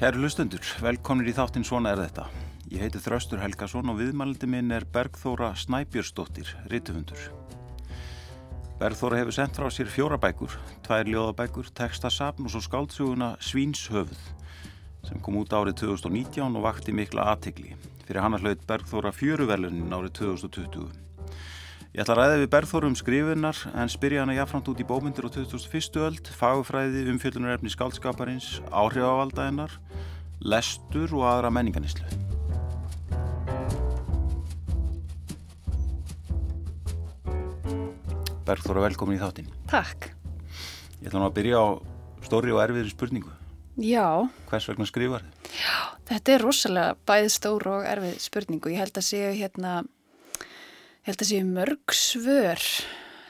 Kæru hlustundur, velkominir í þáttinn Svona er þetta. Ég heiti Þraustur Helgason og viðmælindi minn er Bergþóra Snæbjörnsdóttir, ritufundur. Bergþóra hefur sendt frá sér fjóra bækur, tvær ljóðabækur, textasapn og svo skáldsuguna Svínshöfuð sem kom út árið 2019 og vakti mikla aðtegli. Fyrir hann að hlaut Bergþóra fjöruverlunin árið 2020. Ég ætla að ræða við Bergþóru um skrifinnar en spyrja hana jáframt út í bómyndir á 2001. öld, fagufræði, umfjöldunarefni skálskaparins, áhrifavaldaðinnar, lestur og aðra menninganislu. Bergþóra, velkomin í þáttinn. Takk. Ég ætla nú að byrja á stóri og erfiðri spurningu. Já. Hvers vegna skrifar þið? Já, þetta er rosalega bæðið stór og erfið spurningu. Ég held að séu hérna, ég held að séu mörg svör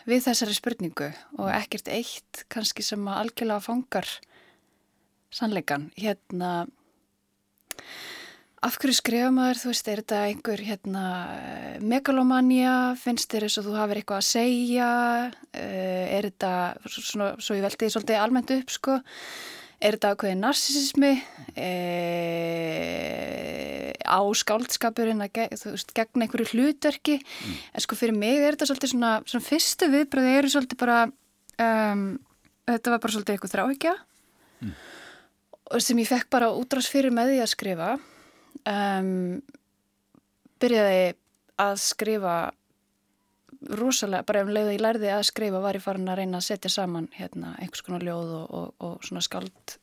við þessari spurningu og ekkert eitt kannski sem að algjörlega fangar sannleikan. Hérna, af hverju skrifa maður, þú veist, er þetta einhver hérna megalomania, finnst þér eins og þú hafið eitthvað að segja, er þetta, svona, svo ég veldi því svolítið almennt upp, sko, Er þetta ákveðið narsisismi e, á skáldskapurinn að geg, veist, gegn einhverju hlutverki mm. en sko fyrir mig er þetta svolítið svona, svona fyrstu viðbröði eru svolítið bara um, þetta var bara svolítið eitthvað þráhækja mm. sem ég fekk bara útrás fyrir með því að skrifa um, byrjaði að skrifa rosalega, bara um leiðu ég lærði að skrifa var ég farin að reyna að setja saman hérna, einhvers konar ljóð og, og, og svona skald,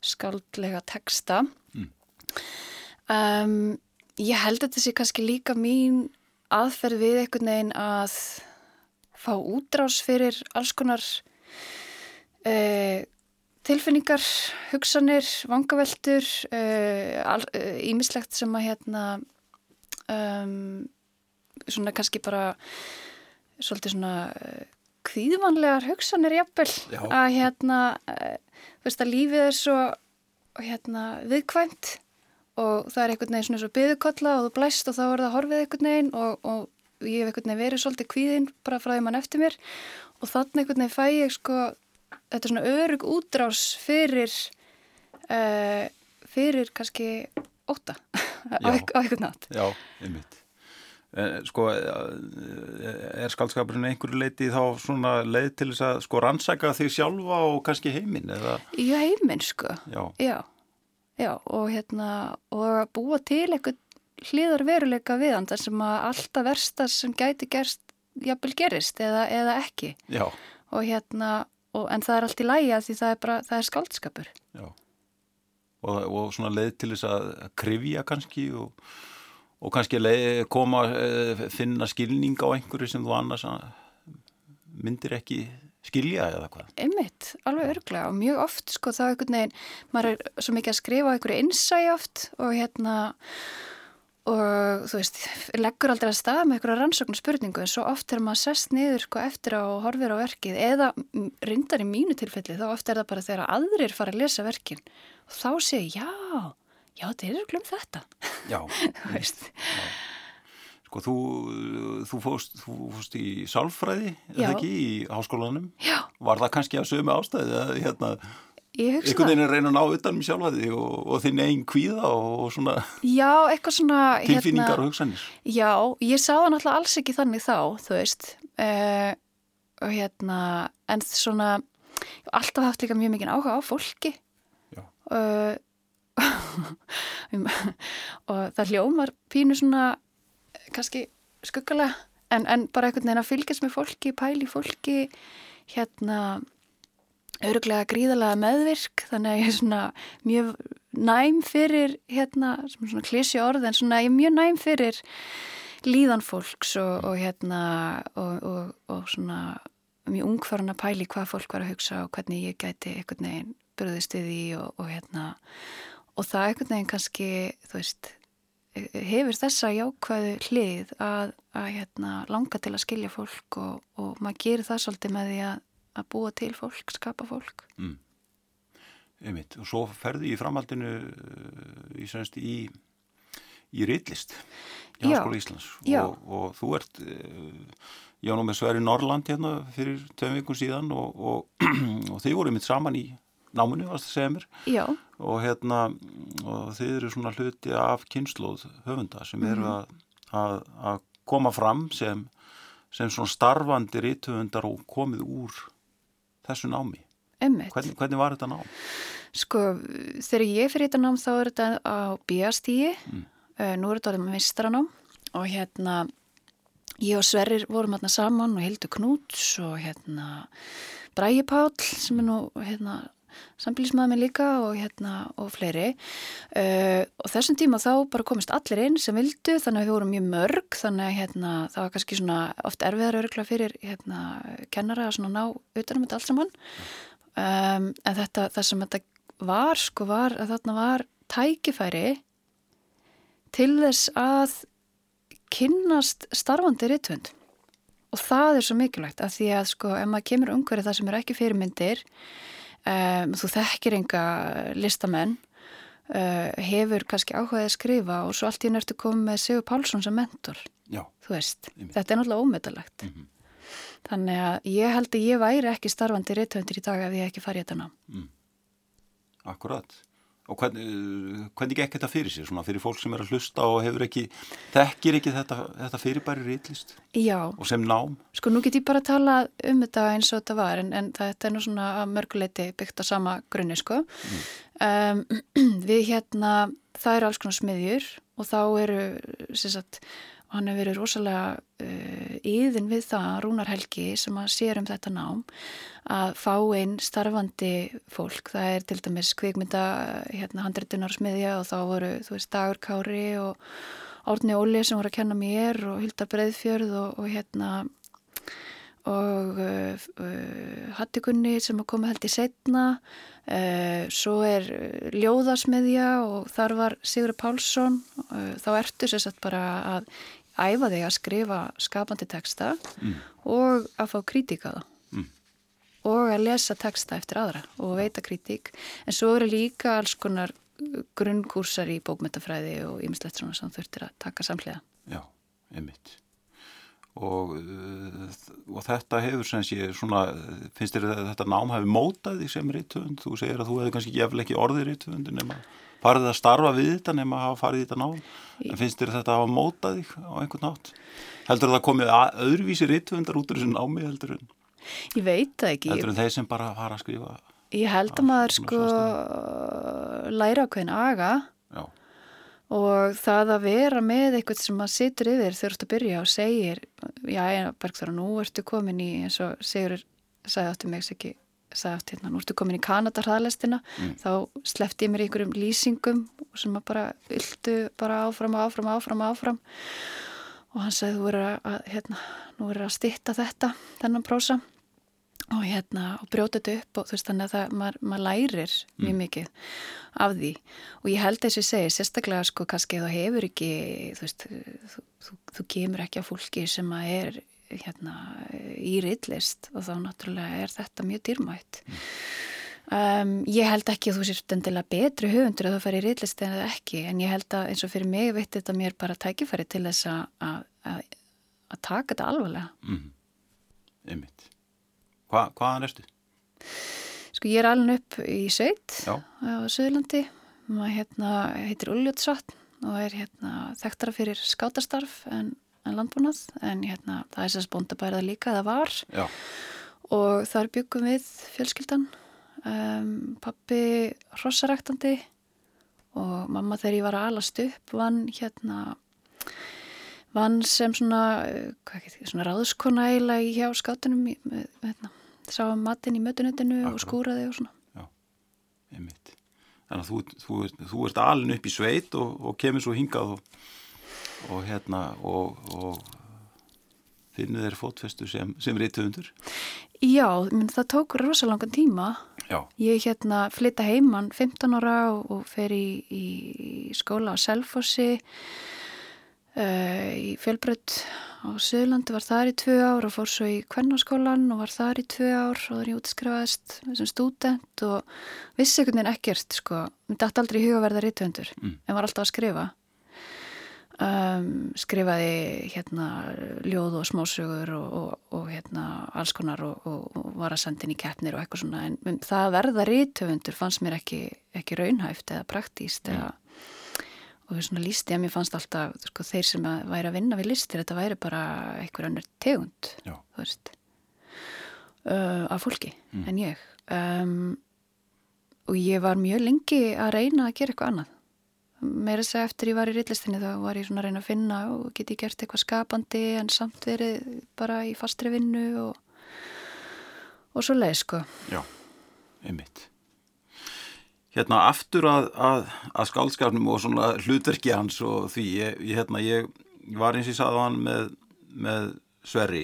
skaldlega texta mm. Um, ég held að þessi kannski líka mín aðferð við einhvern veginn að fá útrás fyrir alls konar uh, tilfinningar, hugsanir vangaveltur ímislegt uh, sem að hérna um svona kannski bara svolítið svona kvíðvanlegar hugsanir jafnvel að hérna þú veist að lífið er svo hérna viðkvæmt og það er einhvern veginn svona svo byðukolla og þú blæst og þá er það horfið einhvern veginn og, og ég hef einhvern veginn verið svolítið kvíðinn bara frá því mann eftir mér og þannig einhvern veginn fæ ég sko þetta svona örug útrás fyrir uh, fyrir kannski óta á einhvern nátt Já, einmitt Eh, sko eh, er skaldskapurinn einhverju leiti þá svona leið til þess að sko rannsaka þig sjálfa og kannski heiminn eða? Já heiminn sko já. Já. Já og hérna og að búa til eitthvað hlýðar veruleika við hann þar sem að alltaf versta sem gæti gerst jafnvel gerist eða, eða ekki. Já. og hérna og, en það er allt í læja því það er bara það er skaldskapur Já. Og, og svona leið til þess að krifja kannski og og kannski koma eh, finna skilning á einhverju sem þú annars myndir ekki skilja eða hvað? Einmitt, alveg örglega og mjög oft sko þá einhvern veginn, maður er svo mikið að skrifa einhverju innsæi oft og hérna og þú veist, leggur aldrei að stað með einhverja rannsóknu spurningu en svo oft er maður sest niður sko eftir og horfir á verkið eða reyndar í mínu tilfelli þá oft er það bara þegar aðrir fara að lesa verkin og þá ég, já já, þetta er glömm þetta. Já. Veist. Já. Sko, þú, þú, fóst, þú fóst í sálfræði, eða ekki, í háskólanum. Já. Var það kannski að sömu ástæði að, hérna. Einhvern veginn reyna að ná utanum sjálfaði og, og þinn einn kvíða og svona... Já, eitthvað svona... Tilfinningar hérna, og hugsanir. Já, ég sá það náttúrulega alls ekki þannig þá, þú veist. Uh, og hérna, en svona, alltaf haft líka mjög mikið áhuga á fólki. Já. Uh, og það hljómar pínu svona kannski skuggalega en, en bara einhvern veginn að fylgjast með fólki, pæli fólki hérna öruglega gríðalega meðvirk þannig að ég er svona mjög næm fyrir hérna, svona klísi orð en svona ég er mjög næm fyrir líðan fólks og, og hérna og, og, og svona mjög ungfarn að pæli hvað fólk var að hugsa og hvernig ég gæti einhvern veginn byrðist við því og hérna og það einhvern veginn kannski, þú veist, hefur þessa jákvæðu hlið að, að hérna, langa til að skilja fólk og, og maður gerir það svolítið með því að, að búa til fólk, skapa fólk. Mm. Einmitt, og svo ferði í framhaldinu í, semst, í, í reitlist í Háskóla Íslands og, og þú ert, ég var nú með Sverri Norrland hérna fyrir tveim vikun síðan og, og þið voru mitt saman í náminu, varst að segja mér. Já. Og hérna, og þið eru svona hluti af kynnslóð höfunda sem eru Mhm. að, að, koma fram sem, sem svona starfandi rítuhundar og komið úr þessu námi. Emmitt. Hvernig, hvernig var þetta nám? Sko, þegar ég fyrir þetta nám þá er þetta á bíastígi, Mm. nú er þetta orðið með mistranám og hérna, ég og Sverrir vorum hérna saman og Hildur Knúts og hérna Bræi Páll sem er nú hérna sambílismæði mig líka og hérna og fleiri. Uh, og þessum tíma þá bara komist allir inn sem vildu þannig að við vorum mjög mörg þannig að hérna það var kannski svona oft erfiðar örgla fyrir hérna kennara að svona ná utanum þetta allt saman. Um, en þetta, það sem þetta var sko var að þarna var tækifæri til þess að kynnast starfandi rithund og það er svo mikilvægt að því að sko ef maður kemur umhverju það sem eru ekki fyrirmyndir um, þú þekkir enga listamenn uh, hefur kannski áhugaði að skrifa og svo allt í nörtu komið með Sigur Pálsson sem mentor Já, þetta er náttúrulega ómetalegt Mhm. þannig að ég held að ég væri ekki starfandi rithundir í dag ef ég ekki farið þetta nám. Akkurat. Og hvernig, hvernig gekk þetta fyrir sér, svona fyrir fólk sem er að hlusta og hefur ekki, þekkir ekki þetta, þetta fyrirbæri rítlist Já, og sem nám? Sko nú get ég bara að tala um þetta eins og þetta var en, en þetta er nú svona mörguleiti byggt á sama grunni sko. Um, við hérna, það eru alls konar smiðjur og þá eru, sagt, hann hefur verið rosalega íðin við það, Rúnar Helgi sem að sér um þetta nám að fá einn starfandi fólk, það er til dæmis kvikmynda hérna handritunar smiðja og þá voru, þú veist, Dagur Kári og Árni Óli sem voru að kenna mér og Hildar Breiðfjörð og, og hérna og uh, uh, Hattikunni sem að koma held í setna uh, svo er ljóðasmiðja og þar var Sigur Pálsson. Þá ertu sér satt bara að æfa þig að skrifa skapandi texta Mm. og að fá krítika það Mm. og að lesa texta eftir aðra og veita kritík en svo eru líka alls konar grunnkúrsar í bókmyndafræði og ýmislegt svona sem þurftir að taka samlega Já, einmitt. Og, uh, og þetta hefur sem sé svona, finnst þér að þetta nám hefur mótað því sem rítvönd? Þú segir að þú hefur kannski geflega ekki orðið rítvönd nema farið að starfa við þetta nema að hafa farið í þetta nám. En finnst þér þetta að hafa mótað þig á einhvern nátt? Heldur það komið að, öðruvísi rítvöndar út úr þessu námi heldur en, Ég veit það ekki, heldur en þeir sem bara fara að skrifa? Ég held að maður sko læra ákveðin aga Já, og það að vera með eitthvað sem maður situr yfir þegar þú ert að byrja og segir já, Bergþóra, nú ertu komin í eins og Sigur sagði áttu mig ekki sagði átt hérna, nú ertu komin í Kanada hraðlestina, Mm. þá sleppti ég mér einhverjum lýsingum sem að bara yldu bara áfram, áfram, áfram, áfram. Og hann sagði þú verður að, að hérna, nú verður að stitta þetta þennan prósa og hérna og brjóta þetta upp og þú veist þannig að það, maður, maður lærir mjög mikið af því. Og ég held þess að segi sérstaklega sko kannski þú hefur ekki þú veist, þú, þú, þú kemur ekki á fólki sem að er hérna í rillist og þá náttúrulega er þetta mjög dýrmætt. Um, ég held ekki að þú sért endilega betri höfundur að þú fær í rillist en ekki en ég held að eins og fyrir mig veitt þetta mér bara tækifæri til þess að, að, að, að taka þetta alvarlega. Mm. einmitt. Hva, hvaðan ertu? Sko ég er alveg upp í sveit Já, á Suðurlandi. Maður hérna heitir Ulljótsvatn og er hérna þekktara fyrir skátastarf en, en landbúnað. En hérna það er sérst bóndabærið líka það var. Já, og þar byggum við fjölskyldan. Um, pappi hrossaræktandi og mamma þegar ég var að alast upp vann hérna vann sem svona, eh, hvað getur, svona ráðskona eiginlega í hjá skátunum með, hérna, sá matinn í mötunutinu og skúraði og svona einmitt. Þannig að þú, þú, þú ert alin upp í sveit og, og kemur svo hingað og, og hérna og, og finnur þér fótfestu sem, sem reytuðundur. Já, menn, það tók rosalangan tíma. Já, Ég hérna flytta heimann 15 ára og, og fer í, í skóla á Selfossi, uh, í fjölbrödd á Suðurlandi, var þar í tvö ár og fór svo í kvennaskólan og var þar í tvö ár og þannig útskrifaðist sem stúdent og vissi einhvern veginn ekkert, sko. Mér dætt aldrei í huga að verða rithöndur, Mm. en var alltaf að skrifa. um, skrifaði hérna ljóð og smásögur og, og, og hérna alls konar og, og var að senda inn í keppnir og eitthvað svona en það að verða rítöfundur fannst mér ekki, ekki raunhæft eða praktíst mm. eða og svona lísti að mér fannst alltaf sko, þeir sem að væri að vinna við listir þetta væri bara einhver annar tegund uh, af fólki mm. en ég um, og ég var mjög lengi að reyna að gera eitthvað annað meira þess að eftir ég var í rillistinni þá var ég svona að reyna að finna og geti gert eitthvað skapandi en samt verið bara í fastri vinnu og, og svo leið sko. Já, einmitt. Hérna aftur að, að, að skálskapnum og svona hlutverki hans og því, ég, ég, hérna, ég var eins og ég saði á hann með, með Sverri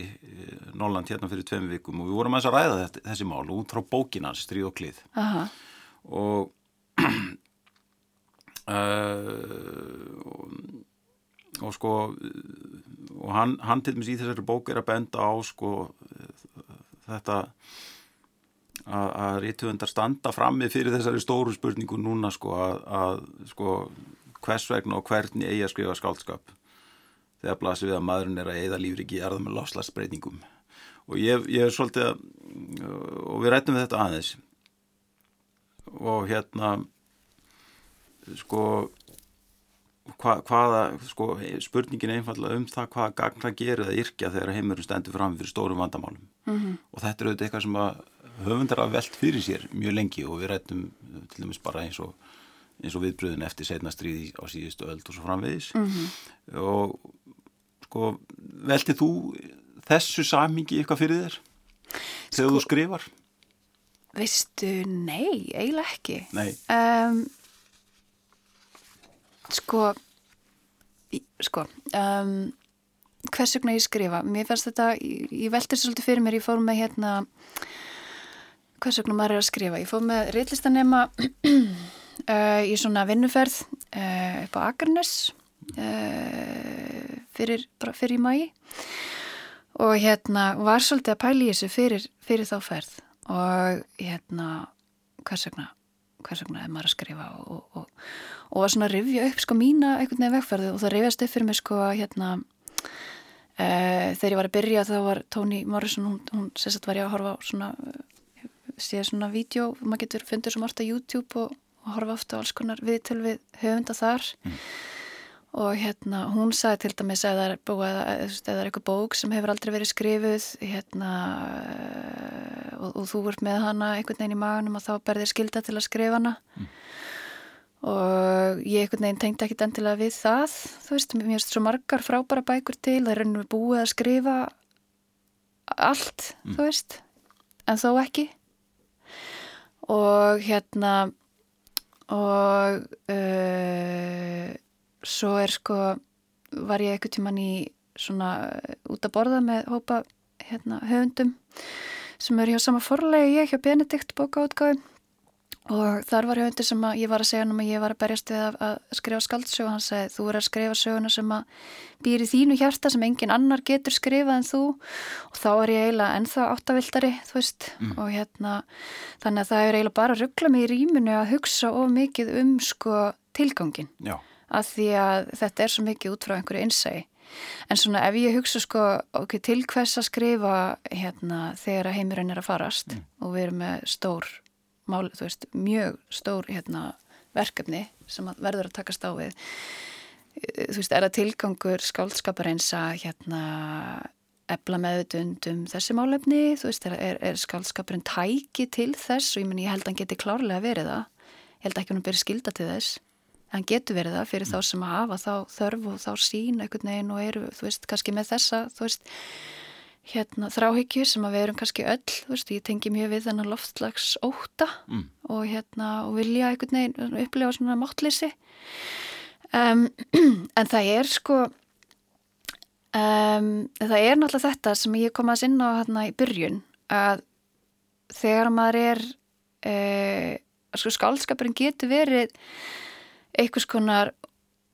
Nóland hérna fyrir tveim vikum og við vorum þess að ræða þetta, þessi mál út frá bókinans Stríð og klið Aha. og Uh, og, og sko og hann, hann til dæmis í þessari bók er að benda á sko þetta að, rítuðundar standa frammi fyrir þessari stóru spurningu núna sko að, að sko hvers vegna og hvernig eigi að skrifa skáldskap þegar blasir við að maðurinn er að eða lífriki erða með lofslagsbreytingum og ég, ég er svolítið að og við rættum við þetta aðeins. Og hérna sko hva, hvaða, sko spurningin einfallega um það hvaða gagn það gerir að yrkja þegar heimurum stendur fram fyrir stórum vandamálum. Mm -hmm. og þetta er auðvitað eitthvað sem að höfundar að velt fyrir sér mjög lengi og við rættum til dæmis bara eins og eins og viðbröðin eftir setna stríði á síðustu öll og svo framvegis mm -hmm. og sko veltið þú þessu samingi eitthvað fyrir þér þegar sko, þú skrifar? Vistu, nei, eiginlega ekki Nei um, Sko, sko, um, hvers vegna ég skrifa? Mér fannst þetta, ég, ég þessu svolítið fyrir mér, ég fór með hérna, hvers vegna maður er að skrifa? Ég fór með reillistanema uh, í svona vinnuferð uh, upp á Akarnes uh, fyrir, fyrir í mægi og hérna var svolítið að pæli þessu fyrir, fyrir þá ferð og hérna, hvers vegna? hvers vegna er maður að skrifa og, og, og var svona að rifja upp sko mína einhvern veginn vegferði og það rifjast upp fyrir mig sko hérna þegar ég var að byrja þá var Tóni Morrison, hún, hún sérstætt var ég að horfa á svona, séð svona vídeo, maður getur fundur sem orta YouTube og, og horfa ofta á alls konar viðtöl við höfunda þar. Mm. Og hérna hún sagði til dæmis að það er búið eða það er eitthvað bók sem hefur aldrei verið skrifuð hérna og, og þú ert með hana einhvern veginn í magunum og þá berðir skilda til að skrifa hana. Mm. og ég einhvern veginn tengdi ekkit endilega við það. Þú veist, mér finnst svo margar frábæra bækur til það er raun og búið að skrifa allt, mm. þú veist en þó ekki og hérna og uh, svo er sko var ég eitthvað tíman í svona út að borða með hópa hérna, höfundum sem eru hjá sama forlegi ég hjá Benedikt bókaútgáðum og þar var höfundur sem ég var að segja um að ég var að berjast við að, að skrifa skaldsög og hann sagði þú er að skrifa söguna sem að býr í þínu hjarta sem engin annar getur skrifað en þú og þá er ég eiginlega ennþá áttavildari þú veist mm. og hérna þannig að það er eiginlega bara að ruggla mig í rýmunu að hugsa of mikið um sko tilgangin Já af því að þetta er svo mikið út frá einhverju innsæi. En svona ef ég hugsa sko okay, til hvers að skrifa hérna þegar að heimurinn er að farast mm. og við erum með stór, mál, þú veist, mjög stór hérna, verkefni sem að verður að takast á við. Þú veist, er það tilgangur skáldskapar eins að hérna ebla meðutundum þessi málefni, þú veist, er, er, skáldskapurinn tæki til þess og ég, meni, ég held að hann geti klárlega verið það. Ég held ekki að hann byrja skilda til þess en getur verið það fyrir þá sem að hafa þá þörf og þá sín einhvern veginn og eru, þú veist, kannski með þessa, þú veist, hérna þráhyggju sem að við erum kannski öll, þú veist, ég tengi mjög við þennan loftslags óta mm. og hérna, og vilja einhvern veginn upplefa svona máttleysi um, en það er sko um, það er náttúrulega þetta sem ég kom að sinna á hérna í byrjun að þegar maður er uh, sko skálskapurinn getur verið einhvers konar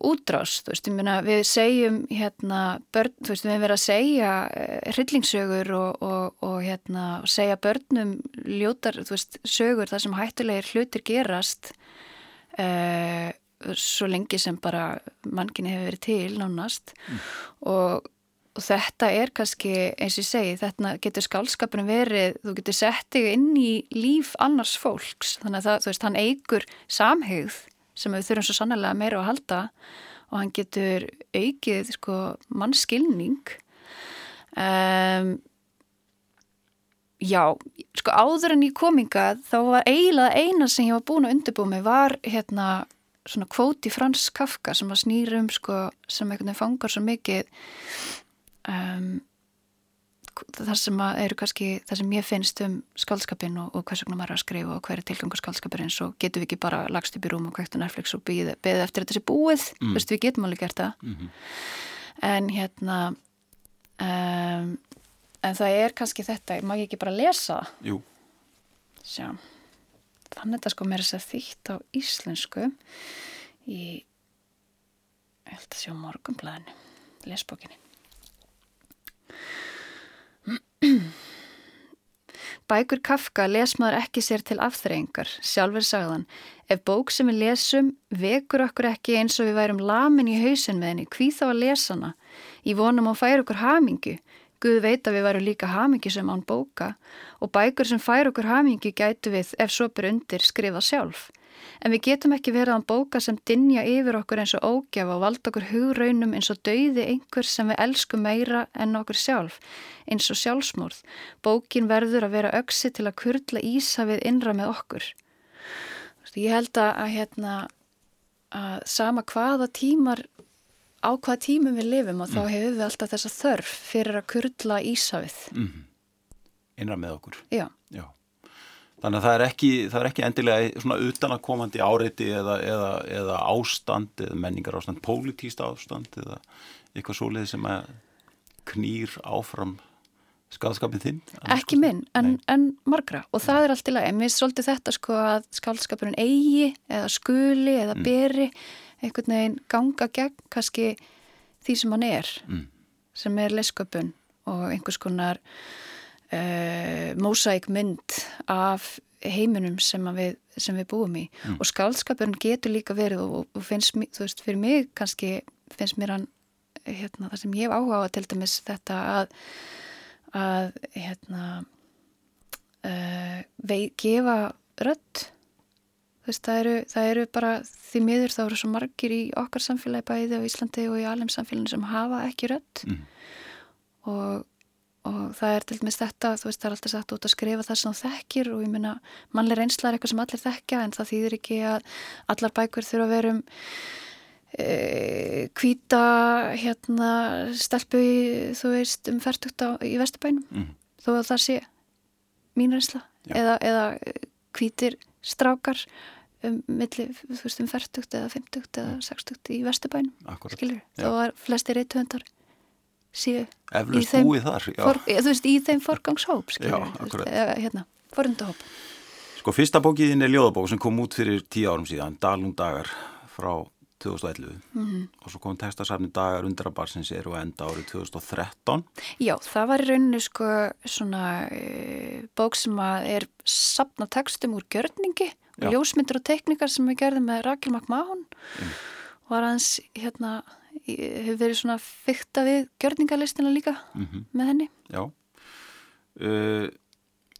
útrás, þú veist, ég meina við segjum hérna, börn, þú veist, við hefum verið að segja uh, hryllingsögur og, og, og hérna, segja börnum ljótar, þú veist, sögur þar sem hættulegir hlutir gerast uh, svo lengi sem bara mannkynni hefur verið til nánast mm. og, og þetta er kannski eins og ég segi þetta getur skálskapurinn verið þú getur sett þig inn í líf annars fólks þannig að það, þú veist, hann eigur samhegð sem við þurfum svo sannlega meira að halda og hann getur aukið sko mannskilning. Um, Já, sko áður en ég kominga þá var eiginlega eina sem ég var búin að undirbúið mig var hérna svona kvóti Frans Kafka sem að snýrum sko sem veginn fangar svo mikið. Um, þar sem eru kannski það sem ég finnst um skaldskapin og, og hvers vegna maður er að skrifa og hver er tilgangur skaldskapin svo getum við ekki bara lagst upp í rúm og kveikt á Netflix og beðið eftir þetta sé búið? Mm. Vistu, við getum alveg gert það. Mm -hmm. en hérna um, en það er kannski þetta, má ég ekki bara lesa? Jú. Sjá Þannig að þetta sko mér er þess að þýtt á íslensku í held að sjá morgumblæðinu lesbókinni Bækur Kafka les maður ekki sér til afþreyingar, sjálfur sagðan ef bók sem við lesum vekur okkur ekki eins og við værum lamin í hausin með henni, hví þá að lesa hana? Í vonum að færa okkur hamingu Guð veit að við varum líka hamingi sem án bóka. Og bækur sem fær okkur hamingi gætu við ef svo byr undir skrifa sjálf. En við getum ekki verið án bóka sem dinja yfir okkur eins og ógjafa og valda okkur hugraunum eins og dauði einhver sem við elskum meira en okkur sjálf, eins og sjálfsmórð. Bókin verður að vera öksi til að kurla ísafið innra með okkur. Ég held að, hérna, að sama hvaða tímar á hvað tímum við lifum og þá mm. hefur við alltaf þessa þörf fyrir að kurla Ísafið. Mm -hmm. Innra með okkur. Já. Þannig að það er ekki, það er ekki endilega svona utanakomandi áreiti eða, eða, eða ástand eða menningar ástand, pólitíst ástand eða eitthvað svoleið sem að knýr áfram skaldskapin þinn? Ekki minn, en, en margra og það er allt í lagi. Mér svolítið þetta sko að skaldskapurinn eigi eða skuli eða mm. beri einhvern veginn ganga gegn kannski því sem hann er mm. sem er lesköpun og einhvers konar uh, mósæk mynd af heiminum sem við, sem við búum í mm. og skálskapurinn getur líka verið og, og finnst, þú veist, fyrir mig kannski finnst mér hann hérna, það sem ég hef áhuga á til dæmis þetta að að hérna uh, vei, gefa rött Veist, það, eru, það eru bara því miður þá eru svo margir í okkar samfélagi bæði á Íslandi og í alveg samfélaginu sem hafa ekki rött mm. og, og það er til dæmis þetta, þú veist það er alltaf sagt út að skrifa það sem það þekkir og ég minna mannlega reynsla er eitthvað sem allir þekkja en það þýðir ekki að allar bækur þurfa að vera um e, kvíta hérna stelpu í, þú veist um færtugt í Vesturbænum. Mm. þó að það sé mín reynsla. Eða, eða kvítir strákar um milli, þú veist, um 40 eða 50 eða 60 í Vesturbænum skilur, þá var flesti reytuhendar síðu í þeim, for, þú veist, í þeim forgangshóp hérna forundahóp Sko, fyrsta bókiðin er ljóðabók sem kom út fyrir tíu árum síðan Dalum dagar frá 2011 mm -hmm. og svo kom textasafni dagar undrabarsins eru að enda árið 2013 Já, það var í rauninu sko svona e, bók sem að er sapna textum úr gjörningi og ljósmyndir og teknikar sem við gerðum með Rakel McMahon. Mm. var hans hérna hefur verið svona fyrta við gjörningalistina líka mm -hmm. með henni? Já. Uh,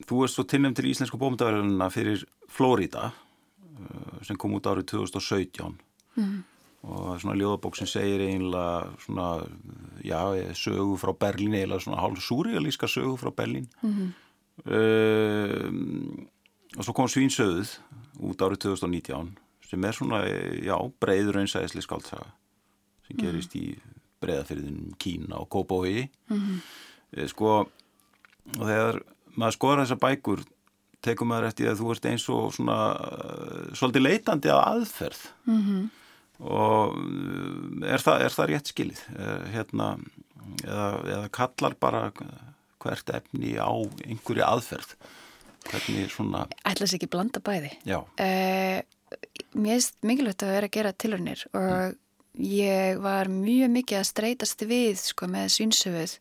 Þú erst svo tilnæmt til Íslensku bómyndaverðununa fyrir Florida uh, sem kom út árið 2017 mm og svona ljóðabók sem segir einlega svona, já, sögu frá Berlín, eiginlega svona hálf súrialíska sögu frá Berlín. Mm -hmm. um, og svo kom Svínsöðuð út árið 2019 sem er svona, já, breiður einsæðisli skáltsaga sem gerist mm -hmm. í breiðafyrðinum Kína og Kópói mm -hmm. sko og þegar maður skoðar þessar bækur tekum maður eftir að þú ert eins og svona svolítið leitandi að aðferð mhm og uh, er það, er það rétt skilið eh, hérna, eða, eða kallar bara hvert efni á einhverju aðferð hvernig svona Ætlas ekki blanda bæði uh, Mér finnst mikilvægt að vera að gera tilhörnir og mm. Ég var mjög mikið að streytast við sko, með svinsöfuð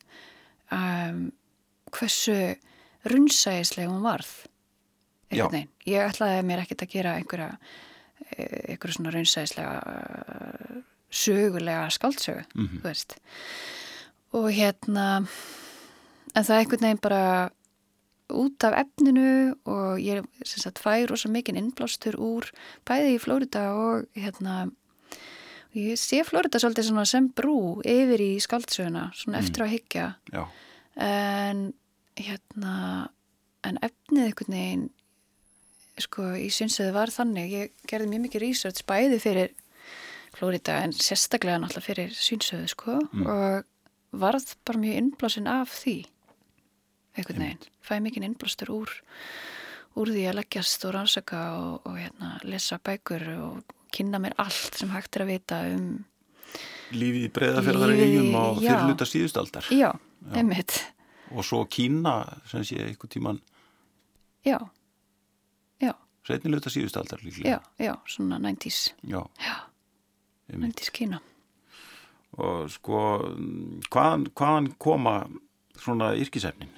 um, hversu runnsæðislega hún varð ég ætlaði mér ekkert að gera einhverja einhverju svona raunsæðislega sögulega skáldsögu, mm -hmm. þú veist. Og hérna en það er einhvern veginn bara út af efninu og ég sem sagt fær rosa mikinn innblástur úr bæði í Flórida og hérna ég sé Flórida svolítið sem brú yfir í skáldsöguna svona mm. eftir að higgja en hérna en efnið einhvern veginn sko í synsöðu var þannig. Ég gerði mjög mikið research bæði fyrir Flórida en sérstaklega náttúrulega fyrir synsöðu sko mm. og varð bara mjög innblásin af því einhvern veginn, fæði mikið innblástur úr úr því að leggjast og rannsaka og, og hérna, lesa bækur og kynna mér allt sem hægt er að vita um Lífið breyðaferðar eigum á fyrirluta síðustaldar Já, já. einmitt Og svo Kína sem sé eitthvað tíman Já, já. Setnilegta síðust aldar líklega. Já, já, svona 90's. Já. Já, 90's Kína. Og sko, hvaðan, hvaðan koma svona yrkisefnin?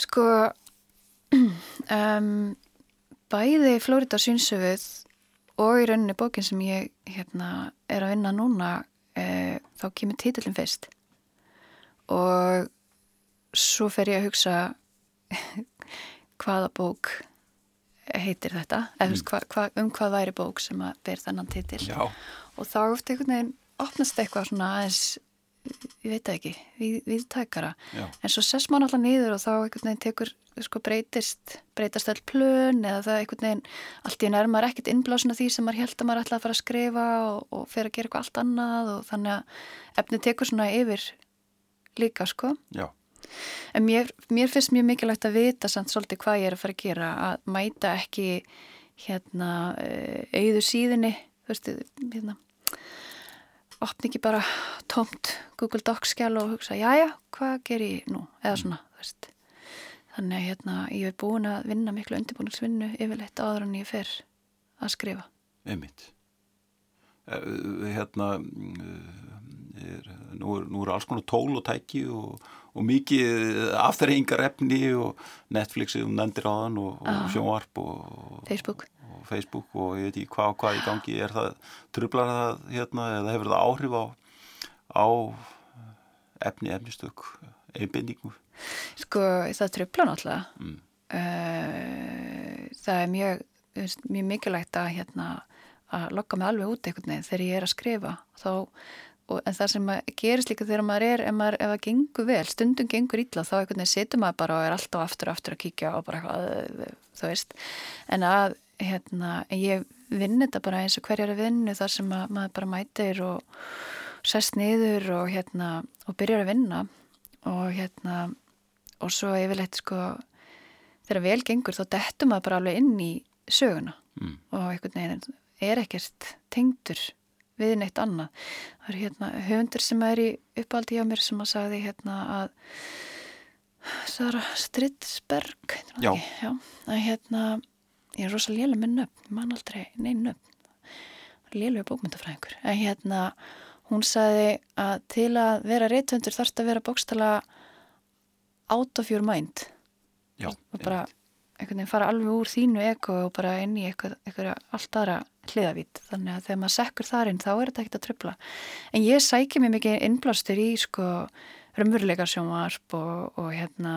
Sko, um, bæði Flórida Synsöfuð og í rauninni bókin sem ég hérna, er að vinna núna, e, þá kemur títillin fyrst. Og svo fer ég að hugsa hvaða bók heitir þetta, mm. hva, hva, um hvað væri bók sem að ber þennan titil Já. og þá eftir einhvern veginn opnast eitthvað svona aðeins ég veit ekki, við, við tækara Já. en svo sess maður alltaf niður og þá einhvern veginn tekur, sko breytist breytast all plön eða það einhvern veginn allt í nærmar ekkert innblásuna því sem maður held að maður ætla að fara að skrifa og, og fer að gera eitthvað allt annað og þannig að efni tekur svona yfir líka sko. Já. En mér, mér finnst mjög mikilvægt að vita samt svolítið hvað ég er að fara að gera að mæta ekki hérna auðu síðinni þú veist, hérna opni ekki bara tómt Google Docs skjál og hugsa já já, hvað ger ég nú, eða svona veist. Þannig að hérna ég hef búin að vinna miklu undirbúinsvinnu yfirleitt áður en ég fer að skrifa. Einmitt. Hérna er, nú, er, nú er alls konar tól og tæki og og mikið afturrengar efni og Netflixið um nendir þann og, og sjónvarp og Facebook. Facebook og ég veit ekki hvað og hvað í gangi er það, trublar það hérna eða hefur það áhrif á, á efni, efnistök einbindingu? Sko það trublar náttúrulega mm. uh, það er mjög mjög mikilvægt að hérna að lokka mig alveg út einhvern veginn þegar ég er að skrifa þá og, en það sem gerist líka þegar maður er ef, maður, ef það gengur vel, stundum gengur ítla þá einhvern veginn setur maður bara og er alltaf aftur og aftur að kíkja og bara eitthvað þú veist, en að hérna, ég vinn þetta bara eins og hverjar er vinnu þar sem maður bara mætir og sest niður og hérna og byrjar að vinna og hérna og svo yfirleitt sko þegar vel gengur þá dettur maður bara alveg inn í söguna mm. og einhvern veginn er ekkert tengdur við neitt annað. Það er hérna höfundur sem er í uppaldi hjá mér sem að sagði hérna að Sara Stridsberg Já. Já, að hérna ég er rosa lélega með nöfn, mann aldrei neinn nöfn. Lélega bókmyndafræðingur en hérna hún sagði að til að vera reytvöndur þarfst að vera bókstala out of your mind. Já, og bara einhvern veginn fara alveg úr þínu eko og bara inn í eitthvað allt aðra hliðavít þannig að þegar maður sekkur þar inn þá er þetta ekkert að tröfla en ég sækja mér mikið innblástur í sko raunveruleika sjónvarp og, og hérna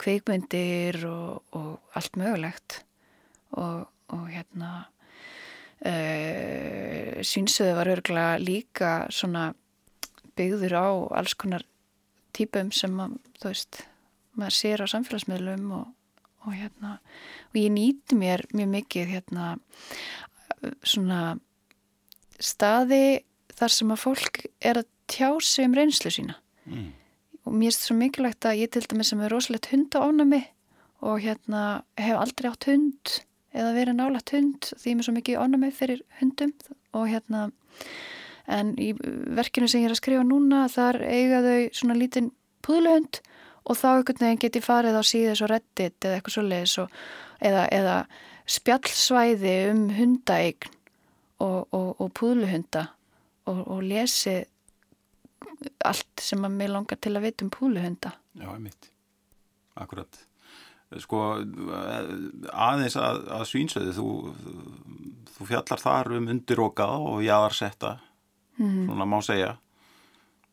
kveikmyndir og, og allt mögulegt og, og hérna uh, e, sínsöðu var örgulega líka svona byggður á alls konar típum sem að, þú veist maður sér á samfélagsmiðlum og og hérna og ég nýti mér mjög mikið hérna svona staði þar sem að fólk er að tjá sig um reynslu sína mm. og mér er þetta svo mikilvægt að ég til dæmis sem er rosalegt hundaánami og hérna hef aldrei átt hund eða verið nálagt hund því ég er svo mikið ánami fyrir hundum og hérna en í verkinu sem ég er að skrifa núna þar eiga þau svona lítinn púðluhund og þá einhvern veginn geti farið á síðis og reddit eða eitthvað svo leiðis eða, eða spjallsvæði um hundaeign og, og, og púðluhunda og, og lesi allt sem að mér langar til að vita um púðluhunda. Já, ég mitt. Akkurat. Sko, aðeins að, að svínsöðu, þú, þú fjallar þar um undirokaða og jaðarsetta, Mhm. svona má segja.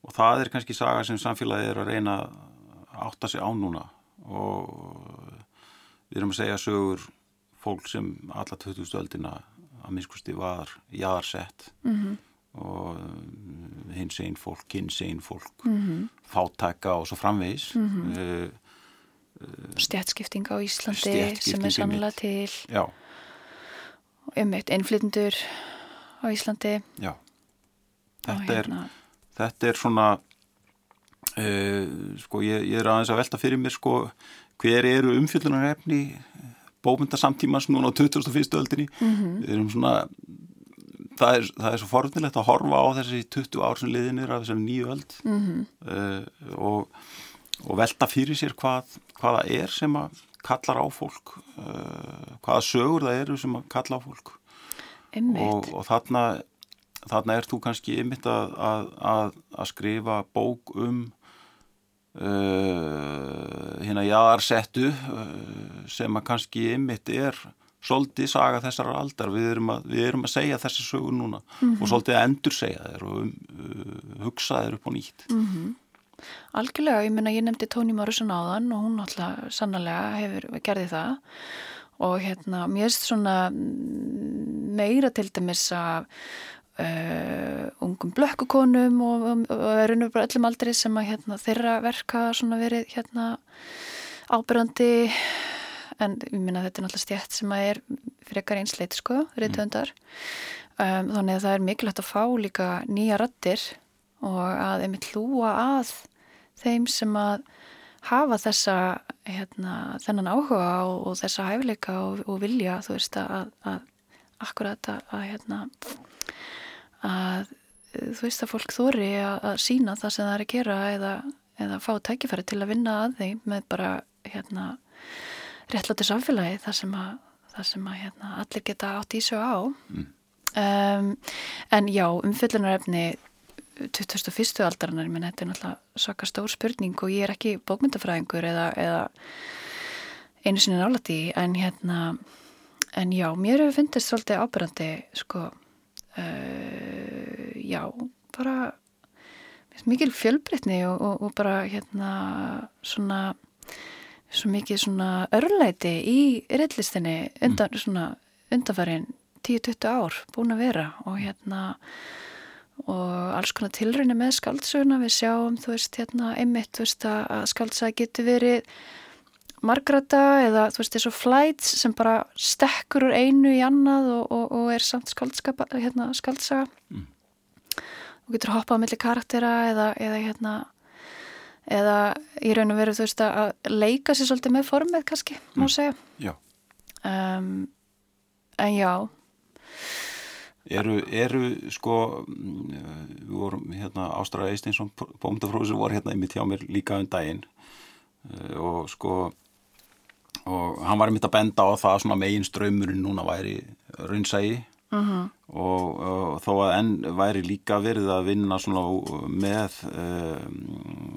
Og það er kannski saga sem samfélagið er að reyna að átta sig á núna og við erum að segja sögur fólk sem alla 2000 öldina að minnskusti var jaðarsett Mhm. og hins einn fólk, hins einn fólk, Mhm. fátæka og svo framvegis. Mm Stjætskipting á Íslandi sem er sannlega til já, um eitt innflytundur á Íslandi já. Þetta er, hérna, þetta er svona, uh, sko, ég, ég er aðeins að velta fyrir mér, sko, hver eru umfjöldunarefni bómynda samtímans núna á 2001. öldinni. Mhm. Við erum svona, það er, það er svo forvöldnilegt að horfa á þessi 20 ár sem liðinir af þessari nýju öld mhm, uh, og, og velta fyrir sér hvað, hvað það er sem að kallar á fólk, uh, hvaða sögur það eru sem að kalla á fólk. Og, og þarna, þarna er þú kannski ymmit að, að, að, að skrifa bók um uh, hérna jaðarsettu uh, sem að kannski ymmit er svolítið saga þessar aldar. Við erum að, við erum að segja þessi sögur núna og svolítið að endur segja þeir og um, uh, hugsa þeir upp á nýtt algjörlega, ég meina ég nefndi Tóni Morrison áðan og hún alltaf sannlega hefur gerði það. Og hérna, mér erst svona mm, meira til dæmis af uh, ungum blökkukonum og, og, og erunum bara öllum aldrei sem að hérna, þeirra verka svona verið hérna ábyrjandi en ég minna þetta er náttúrulega stjætt sem að er frekar einsleit sko, reytöndar um, þannig að það er mikilvægt að fá líka nýja rattir og að einmitt hlúa að þeim sem að hafa þessa hérna, þennan áhuga og, og þessa hæfileika og, og vilja þú veist að, að akkurat að, að hérna að þú veist að fólk þóri að, að sína það sem það er að gera eða, eða fá tækifæri til að vinna að þeim með bara hérna réttlátti samfélagi þar sem að, þar sem að hérna, allir geta átt í sig á. Um, en já, umfyllunarefni 2001. aldarinnar, menn þetta er náttúrulega svaka stór spurning og ég er ekki bókmyndafræðingur eða, eða einu sinni nálætti en hérna en já, mér hefur fyndist svolítið ábyrrandi sko uh, já, bara mikil fjölbreytni og, og, og bara hérna svona svo mikið svona örlæti í reillistinni undan svona undanfærin 10-20 ár búin að vera og hérna og alls konar tilröinu með skaldsöguna við sjáum, þú veist, hérna einmitt, þú veist, að skaldsaga getur verið margrata eða þú veist, þessu flights sem bara stekkur úr einu í annað og, og, og er samt skaldskapa, hérna, skaldsaga Mm. og getur hoppað á milli karaktera eða, eða hérna eða í raun og veru þú veist að leika sér svolítið með formið kannski, má Mm. segja Já. um, en já Eru, eru sko, mm, við vorum hérna Ástræða Eisteinsson, bómyndafróðsir voru hérna einmitt hjá mér líka um daginn uh, og sko og hann var einmitt að benda á það að svona megin ströymurinn núna væri raunsægi uh -huh. og, og þó að enn væri líka verið að vinna svona með um,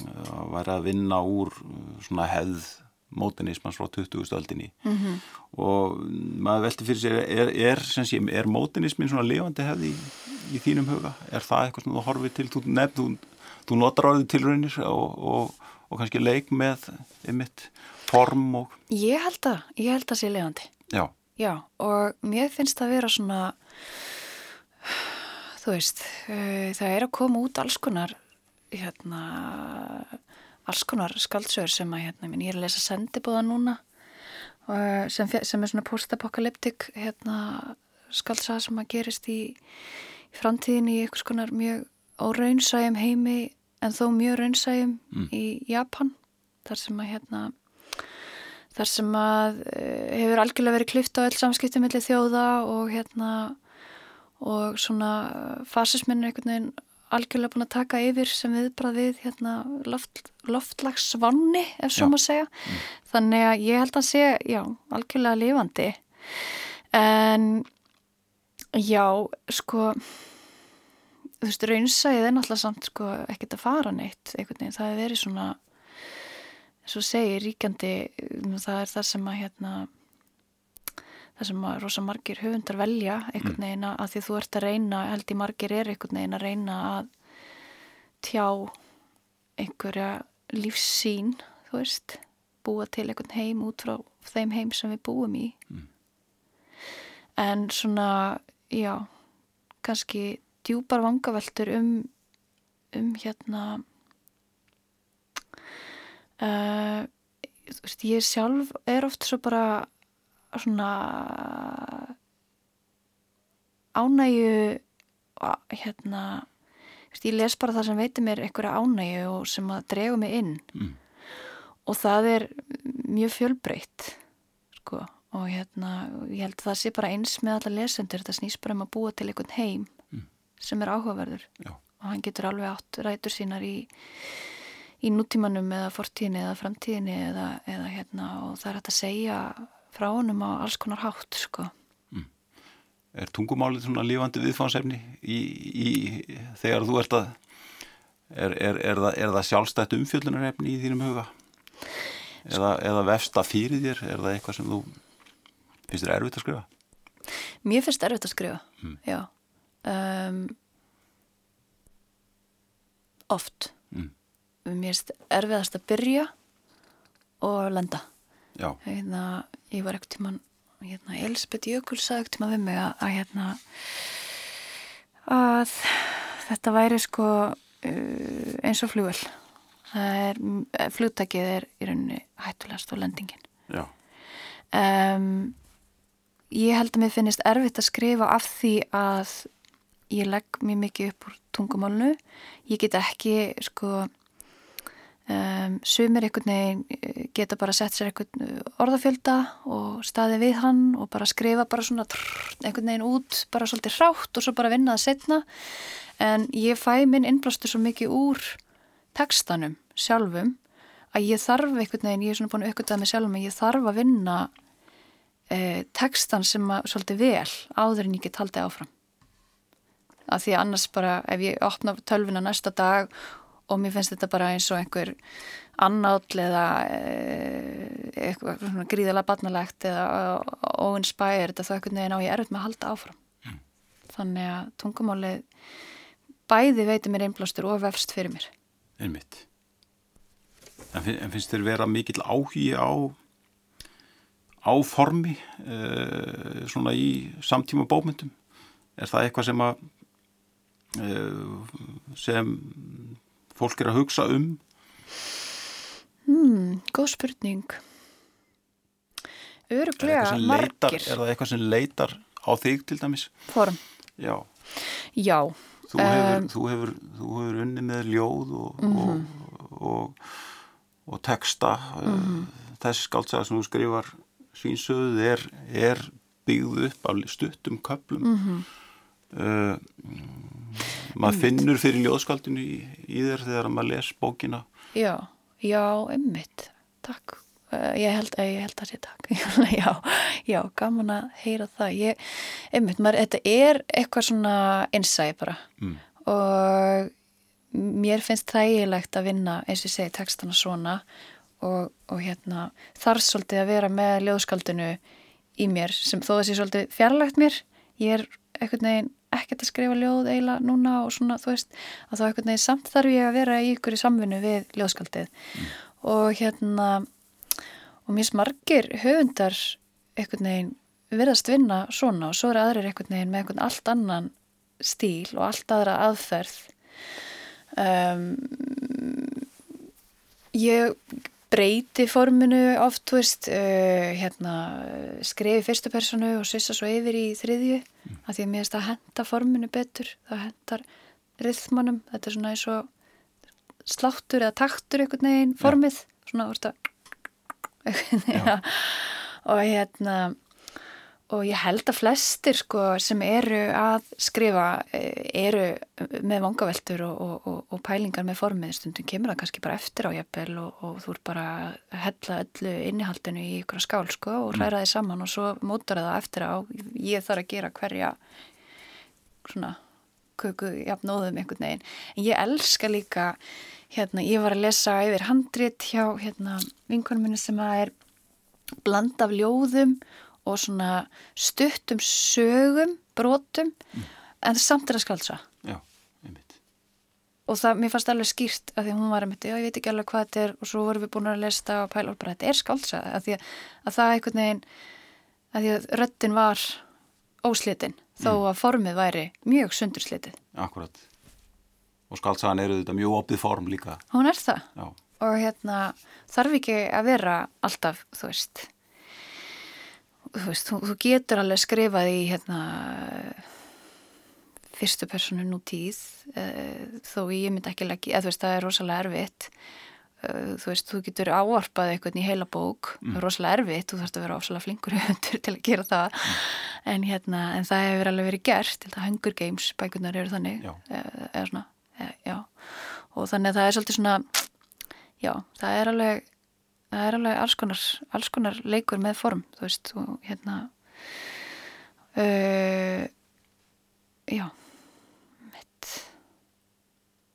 væri að vinna úr svona hefð mótinismans frá 20. stöldinni Mhm. og maður velti fyrir sér er, er, sé, er mótinismin svona lifandi hefð í, í þínum huga er það eitthvað sem þú horfið til þú, nefn, þú, þú notar orðið tilraunir og, og, og kannski leik með einmitt form og Ég held að, ég held að sé lefandi. já, Já, og mér finnst það vera svona, þú veist, uh, það er að koma út alls konar, hérna, alls konar skaldsögur sem að, hérna, minn, ég er að lesa sendibóða núna, sem, sem er svona post-apokalyptik, hérna, skaldsaga sem að gerist í, í framtíðinni í einhvers konar mjög óraunsæjum heimi, en þó mjög raunsæjum Mm. í Japan, þar sem að, hérna, þar sem að uh, hefur algjörlega verið klift á öll samskipti millir þjóða og hérna og svona fasisminn er einhvern veginn algjörlega búin að taka yfir sem viðbrað við hérna loft, loftlagsvanni ef svo maður segja. Þannig að ég held að sé, já, algjörlega lifandi. En já, sko þú veist, raunsæðið er náttúrulega samt sko ekkert að fara neitt veginn, það hefur verið svona svo segir ríkjandi það er það sem að hérna það sem að rosa margir höfundar velja einhvern veginn að því þú ert að reyna held í margir er einhvern veginn að reyna að tjá einhverja lífssín þú veist, búa til einhvern heim út frá þeim heim sem við búum í mm. en svona já, kannski djúpar vangaveltur um um hérna uh, veist, ég sjálf er oft svo bara svona ánægu hérna ég les bara það sem veitir mér einhverja ánægu og sem að drega mig inn mm. og það er mjög fjölbreytt sko og hérna ég held að það sé bara eins með alla lesendur þetta snýst bara um að búa til einhvern heim mm. sem er áhugaverður Já. og hann getur alveg átt rætur sínar í í nútímanum eða fortíðinni eða framtíðinni eða, eða hérna og það er hægt að segja frá honum á alls konar hátt sko. Mm. Er tungumálið svona lífandi í, þegar þú ert að er, er, er, það, er það sjálfstætt umfjöldunarefni í þínum huga? Eða, eða vefsta fyrir þér? Er það eitthvað sem þú finnst þér erfitt að skrifa? Mér finnst erfitt að skrifa, mm. já. Um, oft. Mm mér erst erfiðast að byrja og lenda hérna, ég var ekkert tíman hérna, Elisabeth Jökull sagði ekkert tíma við mig að, að, hérna, að þetta væri sko uh, eins og flugvel flugtakið er í rauninni hættulegast og lendingin. Um, ég held að mér finnist erfitt að skrifa af því að ég legg mjög mikið upp úr tungumálnu ég get ekki sko Um, sumir einhvern veginn eh, geta bara sett sér einhvern eh, orðafjölda og staði við hann og bara skrifa bara svona trrr, einhvern veginn út bara svolítið hrátt og svo bara vinna það setna en ég fæ minn innblástur svo mikið úr tekstanum sjálfum að ég þarf einhvern veginn, ég er svona búin að aukvitaða mig sjálfum að ég þarf að vinna eh, tekstan sem að svolítið vel áður en ég get haldið áfram. Að því annars bara ef ég opna tölvina næsta dag og mér finnst þetta bara eins og einhver annáll eða eh, eitthvað svona gríðala barnalegt eða óinspæri þetta þá einhvern veginn á ég erfitt með að halda áfram. Mm. þannig að tungumálið bæði veitir mér einblástur og vefst fyrir mér. Einmitt. En, finnst þér vera mikill áhugi á á formi uh, svona í samtíma bómyndum er það eitthvað sem að uh, sem fólk er að hugsa um? Hmm, góð spurning. Öruglega margir. Er það eitthvað sem leitar á þig til dæmis? Form. Já. Já. Þú hefur, um, þú hefur, þú hefur unni með ljóð og, mm -hmm. og, og, og texta. Mm -hmm. Þessi skáltsaga sem þú skrifar svínsöðu er, er byggð upp af stuttum köplum. Mm -hmm. Maður finnur fyrir ljóðskaldinu í, í þér þegar maður les bókina. Já, já, ummitt takk, uh, ég held að ég held að sé takk. Já, já, gaman að heyra það. Ég, ummitt, maður, þetta er eitthvað svona innsæð bara. Mm. og mér finnst þægilegt að vinna eins og ég segi textana svona og, og hérna þarf svolítið að vera með ljóðskaldinu í mér sem þó sé svolítið fjarlægt mér. Ég er eitthvað neginn ekkert að skrifa ljóð eiginlega núna og svona þú veist að þá eitthvað neginn samt þarf ég að vera í ykkur í samvinnu við ljóðskaldið mm. og hérna og mér smargir höfundar eitthvað neginn verðast vinna svona og svo er aðrir eitthvað neginn með eitthvað allt annan stíl og allt aðra aðferð um, ég breyti forminu oft, þú veist, uh, hérna, skrefi fyrstu personu og svissa svo yfir í þriðju mm. að því að mér finnst að henda forminu betur, það hendar rithmanum, þetta er svona eins og sláttur eða taktur einhvern veginn formið, ja. svona, þú veist að, og hérna, og ég held að flestir sko sem eru að skrifa eh, eru með vangaveltur og, og, og pælingar með formið. Stundum kemur það kannski bara eftir á jæppel og, og þú er bara að hella öllu innihaldinu í ykkur skál sko og mm. hræra þið saman og svo mótar það eftir á. Ég þarf að gera hverja svona köku jafnóðum einhvern veginn. En ég elska líka hérna ég var að lesa yfir handrit hjá hérna vinkonum minni sem að er bland af ljóðum og svona stuttum sögum, brotum en samt er að skaldsa Já, einmitt. og það, mér fannst alveg skýrt að því hún var einmitt, já ég veit ekki alveg hvað þetta er og svo vorum við búin að lesta og pæla og bara þetta er skaldsa að því að, að það einhvern veginn að því að röttin var óslitin þó að formið væri mjög sundurslitið. Akkurat. Og skaldsagan eru þetta mjög opið form líka. Hún er það Já, og hérna þarf ekki að vera alltaf, þú veist þú veist, þú, þú getur alveg skrifað í hérna fyrstu personu nú tíð uh, þó ég myndi ekki leggja, eða þú veist, það er rosalega erfitt. Uh, þú veist, þú getur áarpað eitthvað í heila bók, það er rosalega erfitt þú þarfst að vera rosalega flinkur til að gera það. En hérna, en það hefur alveg verið gert, til það Hunger Games bækunar eru þannig Já. uh, eða svona, já. Og þannig að það er svolítið svona já, það er alveg það er alveg alls konar, alls konar leikur með form, þú veist og hérna uh, já mitt.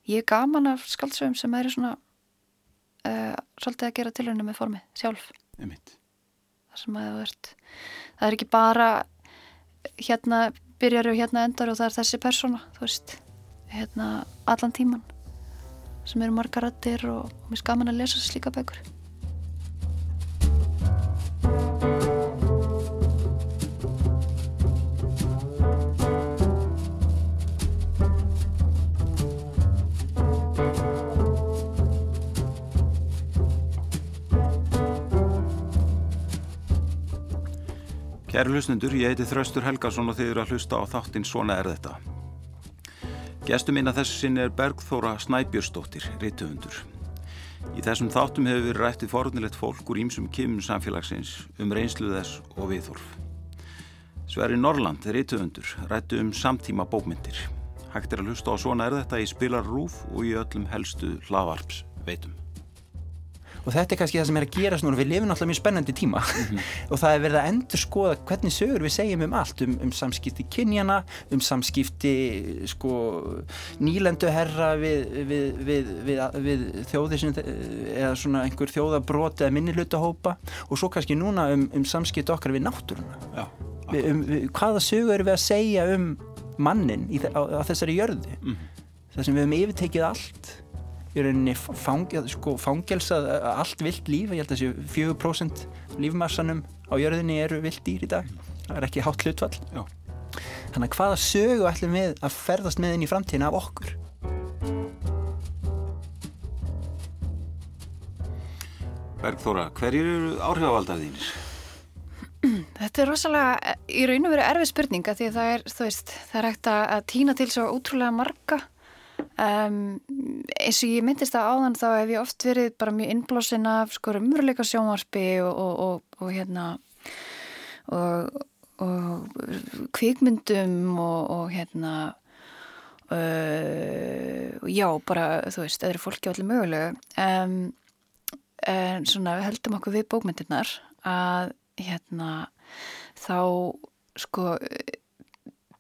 Ég er gaman af skaldsöfum sem eru svona uh, svolítið að gera tilhörinu með formi sjálf, það sem að þú ert það er ekki bara hérna byrjar og hérna endar og það er þessi persóna, þú veist hérna allan tíman sem eru margar rættir og, og mér er gaman að lesa slíka bækur Kæru hlustundur, ég heiti Þraustur Helgason og þið eru að hlusta á þáttinn Svona er þetta. Gestur minna þessu sinni er Bergþóra Snæbjörnsdóttir, reytuhundur. Í þessum þáttum hefur verið rættið forunilegt fólk úr ímsum kymum samfélagsins um reynslu þess og viðhorf. Sverri Norrland, reytuhundur, rættu um samtíma bókmyndir. Hægt er að hlusta á Svona er þetta í Spilar Rúf og í öllum helstu hlaðvarps veitum. Og þetta er kannski það sem er að gera núna, við lifum náttúrulega mjög spennandi tíma. Og það er verið að endur skoða hvernig sögur við segjum um allt, um, um samskipti kynjana, um samskipti sko nýlenduherra við, við, við, við, við þjóðir sem, eða svona einhver þjóðabrót eða minnilutahópa og svo kannski núna um, um samskipti okkar við náttúruna. Já, við, um, hvaða sögu erum við að segja um mannin í, á, á þessari jörðu? Það sem við hefum yfirtekið allt í rauninni fang, sko, fangelsað uh, allt vilt líf ég held að þessi 4% lífmassanum á jörðinni eru vilt dýr í dag það er ekki hátt hlutfall já. þannig að hvaða sögu ætlum við að ferðast með inn í framtíðina af okkur Bergþóra, hverjir eru áhrifavaldar þínir? Þetta er rosalega í raun og veru erfið spurninga því að það er, þú veist, það er hægt að, týna til svo ótrúlega marga um, eins og ég myndist að áðan þá hef ég oft verið bara mjög innblásinn af sko umveruleika sjónvarpi og, og, og, og hérna og, kvikmyndum og hérna uh, já, bara þú veist, öðru fólki allir mögulegu. Um, en svona við heldum okkur við bókmyndirnar að hérna þá sko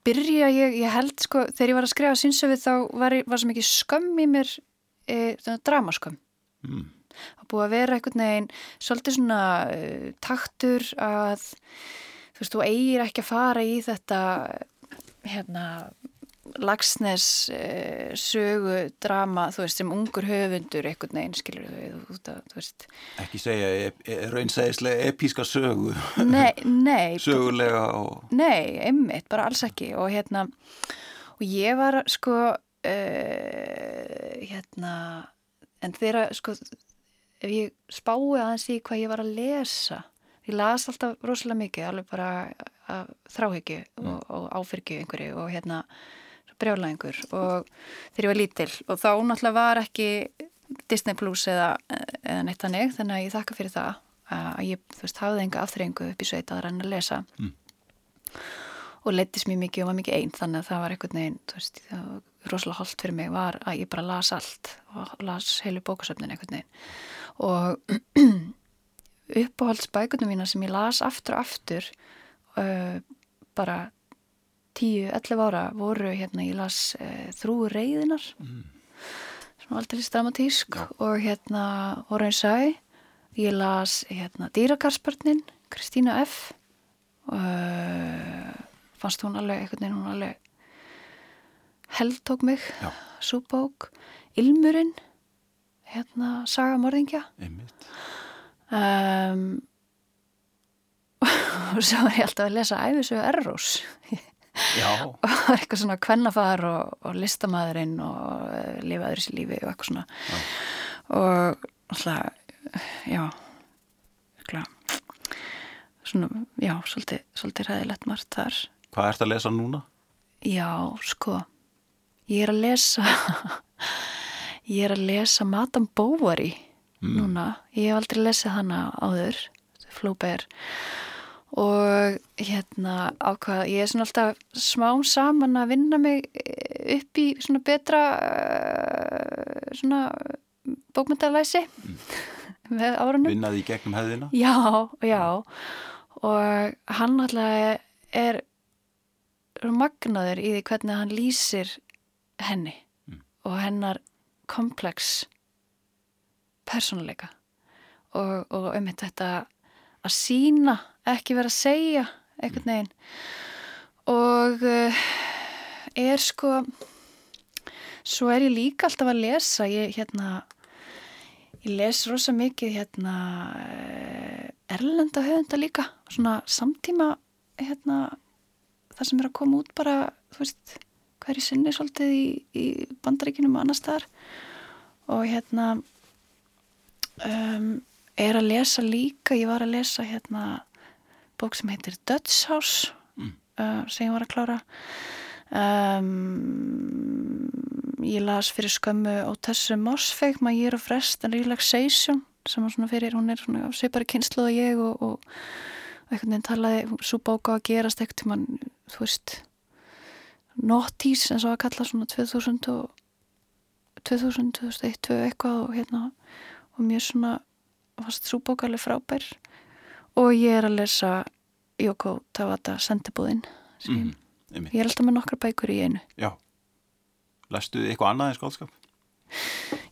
byrja ég, ég held sko þegar ég var að skrifa synsöfið þá var, var svo mikið skömm í mér e, dramaskömm Mm. það búið að vera einhvern veginn svolítið svona e, taktur að þú veist, þú eigir ekki að fara í þetta hérna lagsnes e, sögu drama, þú veist, sem ungur höfundur einhvern veginn, skilur þú, þú, veist Ekki segja ep raunsæðislega epíska sögu, Nei, nei, sögulega og... nei, einmitt, bara alls ekki. Og hérna, og ég var sko, uh, hérna, en þeirra, sko, ef ég spái aðeins í hvað ég var að lesa, ég las alltaf rosalega mikið, alveg bara af þráhyggju og, og áfyrgju einhverju og hérna, brjálæðingur og þegar ég var lítil. Og þá náttúrulega var ekki Disney Plus eða, eða neitt hannig, þannig að ég þakka fyrir það að ég, þú veist, hafði enga afþreyingu upp í sveit að reyna að lesa. Mm. og leittist mér mikið og var mikið einn þannig að það var einhvern veginn, þú veist, rosalega holdt fyrir mig var að ég bara las allt og las heilu bókasöfnin einhvern veginn. Og uppáhaldsbækunum mína sem ég las aftur og aftur uh, bara 10-11 ára voru hérna, ég las uh, Þrúi reyðinar Mm. svona aldrei dramatísk og hérna Orange Eye ég las hérna Dýrakarsbörnin Kristína F uh, fannst hún alveg einhvern veginn hún alveg held tók mig Já. svo bók Ilmurinn hérna Saga morðingja einmitt. um, og svo var ég alltaf að lesa æfisögu Errós Já, og það var eitthvað svona kvennafar og, og listamæðurinn og uh, lifaður sér lífi og eitthvað svona. Og alltaf já örugglega, svona, já, svolítið, svolítið ræðilegt margt þar. Hvað ert að lesa núna? já, sko ég er að lesa ég er að lesa Madame Bovary núna, ég hef aldrei lesið hana áður. Flaubert. og hérna ákvað, ég er svona alltaf smám saman að vinna mig upp í svona betra uh, svona bókmyndalæsi með árunum. Vinnaði í gegnum hefðina? Já, já. Og hann alltaf er magnaður í því hvernig hann lýsir henni og hennar komplex persónuleika. Og, og um þetta að sína, ekki vera að segja einhvern veginn. Og uh, er sko svo er ég líka alltaf að lesa ég hérna ég les rosa mikið hérna eh, erlenda höfunda líka svona samtíma hérna það sem er að koma út bara þú veist, hverju sinni svolítið í, í bandaríkinum og annar staðar. Og hérna um, er að lesa líka ég var að lesa hérna bók sem heitir Dutch House uh, sem ég var að klára. Um, ég las fyrir skömmu á þessu Mosfeg, My Year of Rest and Relaxation sem svona fyrir, hún er svona svipari kynslu og ég og, og, einhvern veginn talaði svo bóka að gerast ekkert til mann, þú veist nottís eins og að kalla svona 2000 og 2000, 2001, 2001 eitthvað og hérna og mér svona fast svo bóka alveg frábær og ég er að lesa Yoko Tawata Sendibúðin Mm, ég er alltaf með nokkra bækur í einu Já. Lestu eitthvað annað en skálskap?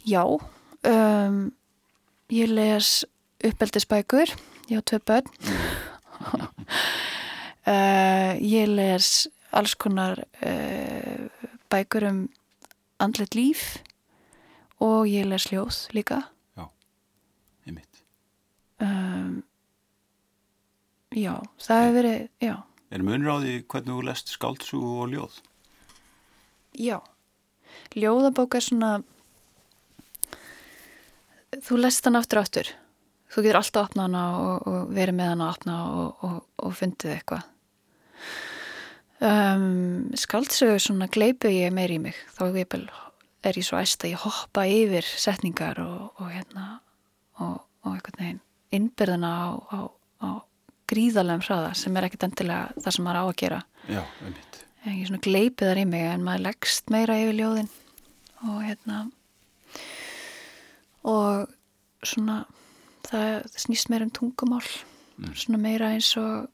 Já, um, ég les uppeldisbækur, ég á tvö börn. uh, ég les alls konar uh, bækur um andlet líf og ég les ljóð líka. Einmitt. Um, já, það hefur verið, já, Er munur á því hvernig þú lest skáldsúgu og ljóð? já. Ljóðabók er svona, þú lest hann aftur aftur. Þú getur alltaf opnað hana og, og verið með hana að opna og, og, og fundið eitthvað. Um, skaldsögu svona gleipu ég meir í mig. Þá er ég, er svo æst að ég hoppa yfir setningar og, og hérna og, og einhvern veginn innbyrðina á, á, á gríðalegum hraða sem er ekkit endilega það sem maður á að gera. Já, einmitt. En ég svona gleipi þar í mig en maður leggst meira yfir ljóðin og hérna og svona það, það snýst meira um tungumál svona meira eins og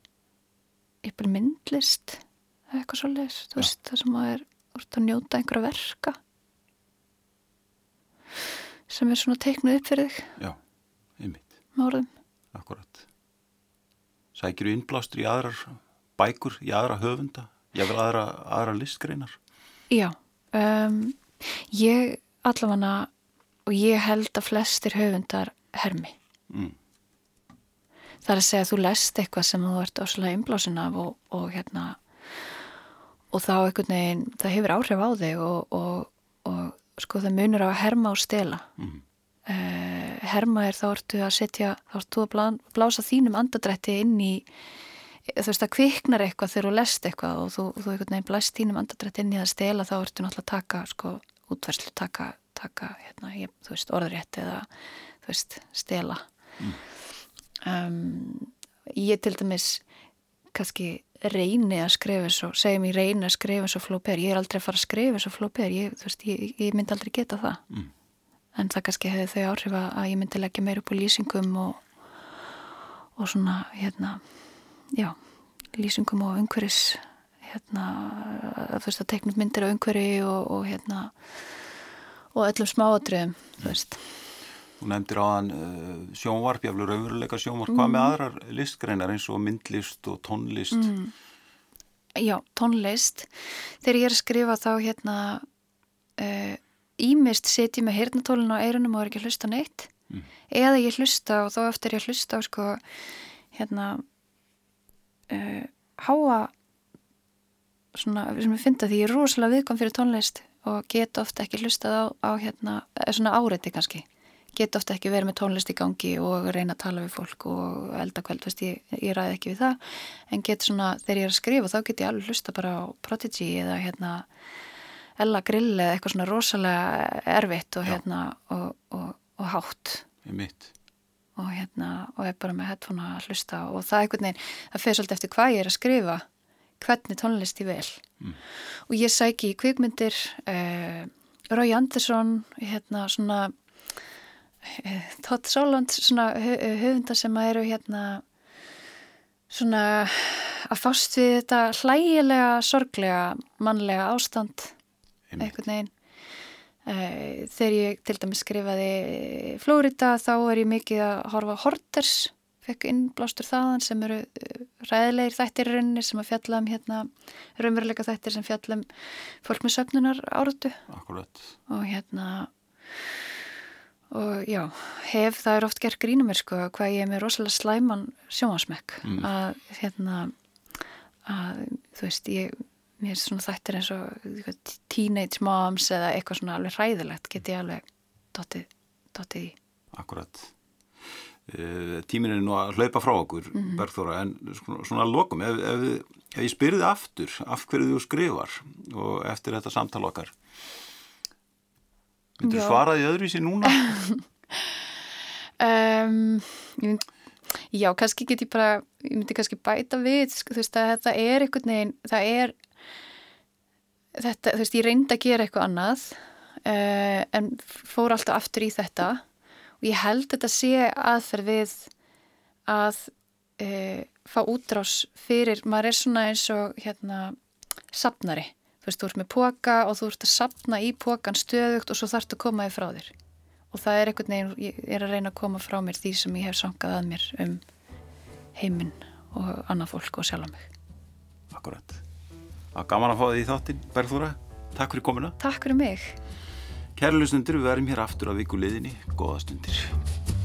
byrja myndlist eitthvað svoleiðis, þú veist, það sem maður úr að njóta einhverja verka sem er svona teiknuð upp fyrir þig Já, einmitt. með orðum. Akkurat. Sækir innblástur í aðrar bækur, í aðra höfunda, vil aðra, aðra listgreinar. Já, um, ég allavega og ég held að flestir höfundar hermi. Mm. Það er að segja að þú lest eitthvað sem þú ert áslega innblásin af og, og hérna og þá einhvern veginn, það hefur áhrif á þig og, og, og sko það munur á að herma og stela. Mm. Uh, herma er þá ertu að setja, þá ertu að blá, blása þínum andadrætti inn í þú veist það kviknar eitthvað þegar þú lest eitthvað og þú, þú einhvern veginn blæst þínum andadrætti inn í að stela þá ertu náttúrulega að taka sko útverslu, taka, taka hérna, ég, þú veist orðrétt eða þú veist stela. Um, ég til dæmis kannski reyni að skrifa svo, segjum ég reyni að skrifa svo flóper, ég er aldrei að fara að skrifa svo flóper, ég, ég, ég myndi aldrei geta það. Mm. En það kannski hefði þau áhrif að ég myndi leggja meir upp á lýsingum og, og svona, hérna já, lýsingum og umhverfis hérna, þú veist að teiknum myndir á umhverfi og, og hérna og öllum smáatriðum, þú veist Þú nefndir á þann uh, sjónvarp, jáfnlega raunveruleika sjónvarp, hvað með aðrar listgreinar eins og myndlist og tónlist? Mm. Já, tónlist. Þegar ég er að skrifa þá hérna ímist setjum með hirnatólinu á eirunum og er ekki að hlusta neitt. Mm. eða ég hlusta og þá eftir ég hlusta á sko hérna uh, háa svona sem ég finna því ég er rosalega viðkom fyrir tónlist og get ofta ekki hlustað á, á hérna, svona áreiti kannski. Get ofta ekki verið með tónlist í gangi og reyna að tala við fólk og eldakvæld, veist, ég, ég ræði ekki við það. En get svona, þegar ég er að skrifa þá get ég alveg hlusta bara á Prodigy eða hérna Ella Grill eða eitthvað svona rosalega erfitt og hérna og, og, og hátt. Og hérna og er bara með headphone að hlusta og það er einhvern veginn, það fyrir svolítið eftir hvað ég er að skrifa hvernig tónlist ég vel mm. og ég sæki í kvikmyndir uh, Rói Andersson hérna svona uh, Todd Solond svona höfundar sem eru hérna svona að fást við þetta hlægilega sorglega mannlega ástand eitthvað neginn uh, þegar ég til dæmis skrifaði Flórida þá er ég mikið að horfa Horters fekk innblástur þaðan sem eru uh, ræðilegir þættir rauninni sem að fjalla um hérna raunveruleika þættir sem fjalla um fólk með söfnunar áratu Akkurat. og hérna og já, hef það er oft gerð grínum mér sko hvað ég er með rosalega slæman sjónasmekk mm. að hérna að þú veist ég mér er svona þættir eins og teenage moms eða eitthvað svona alveg hræðilegt get ég alveg dottið í Akkurat Eh, tímin er nú að hlaupa frá okkur mm -hmm. Bergþóra, en svona, svona lokum ef, ef, ef ég spyrði aftur af hverju þú skrifar og eftir þetta samtala okkar myndur svaraði öðruvísi núna? um, mynd, já, kannski get ég bara ég myndi kannski bæta við þú veist að þetta er einhvern veginn það er þetta, þú veist, ég reyndi að gera eitthvað annað uh, en fór alltaf aftur í þetta. Og ég held þetta sé aðferð við að e, fá útrás fyrir, maður er svona eins og hérna sapnari, þú veist, þú ert með póka og þú ert að sapna í pókan stöðugt og svo þarfst að koma þig frá þér. Og það er einhvern veginn, ég er að reyna að koma frá mér því sem ég hef sangað að mér um heiminn og annað fólk og sjálf á mig. Akkurat. Það gaman að fá því þáttinn, Berðúra Takk fyrir komuna Takk fyrir mig Kærlustundur, við erum hér aftur á vikuleðinni. Góða stundir.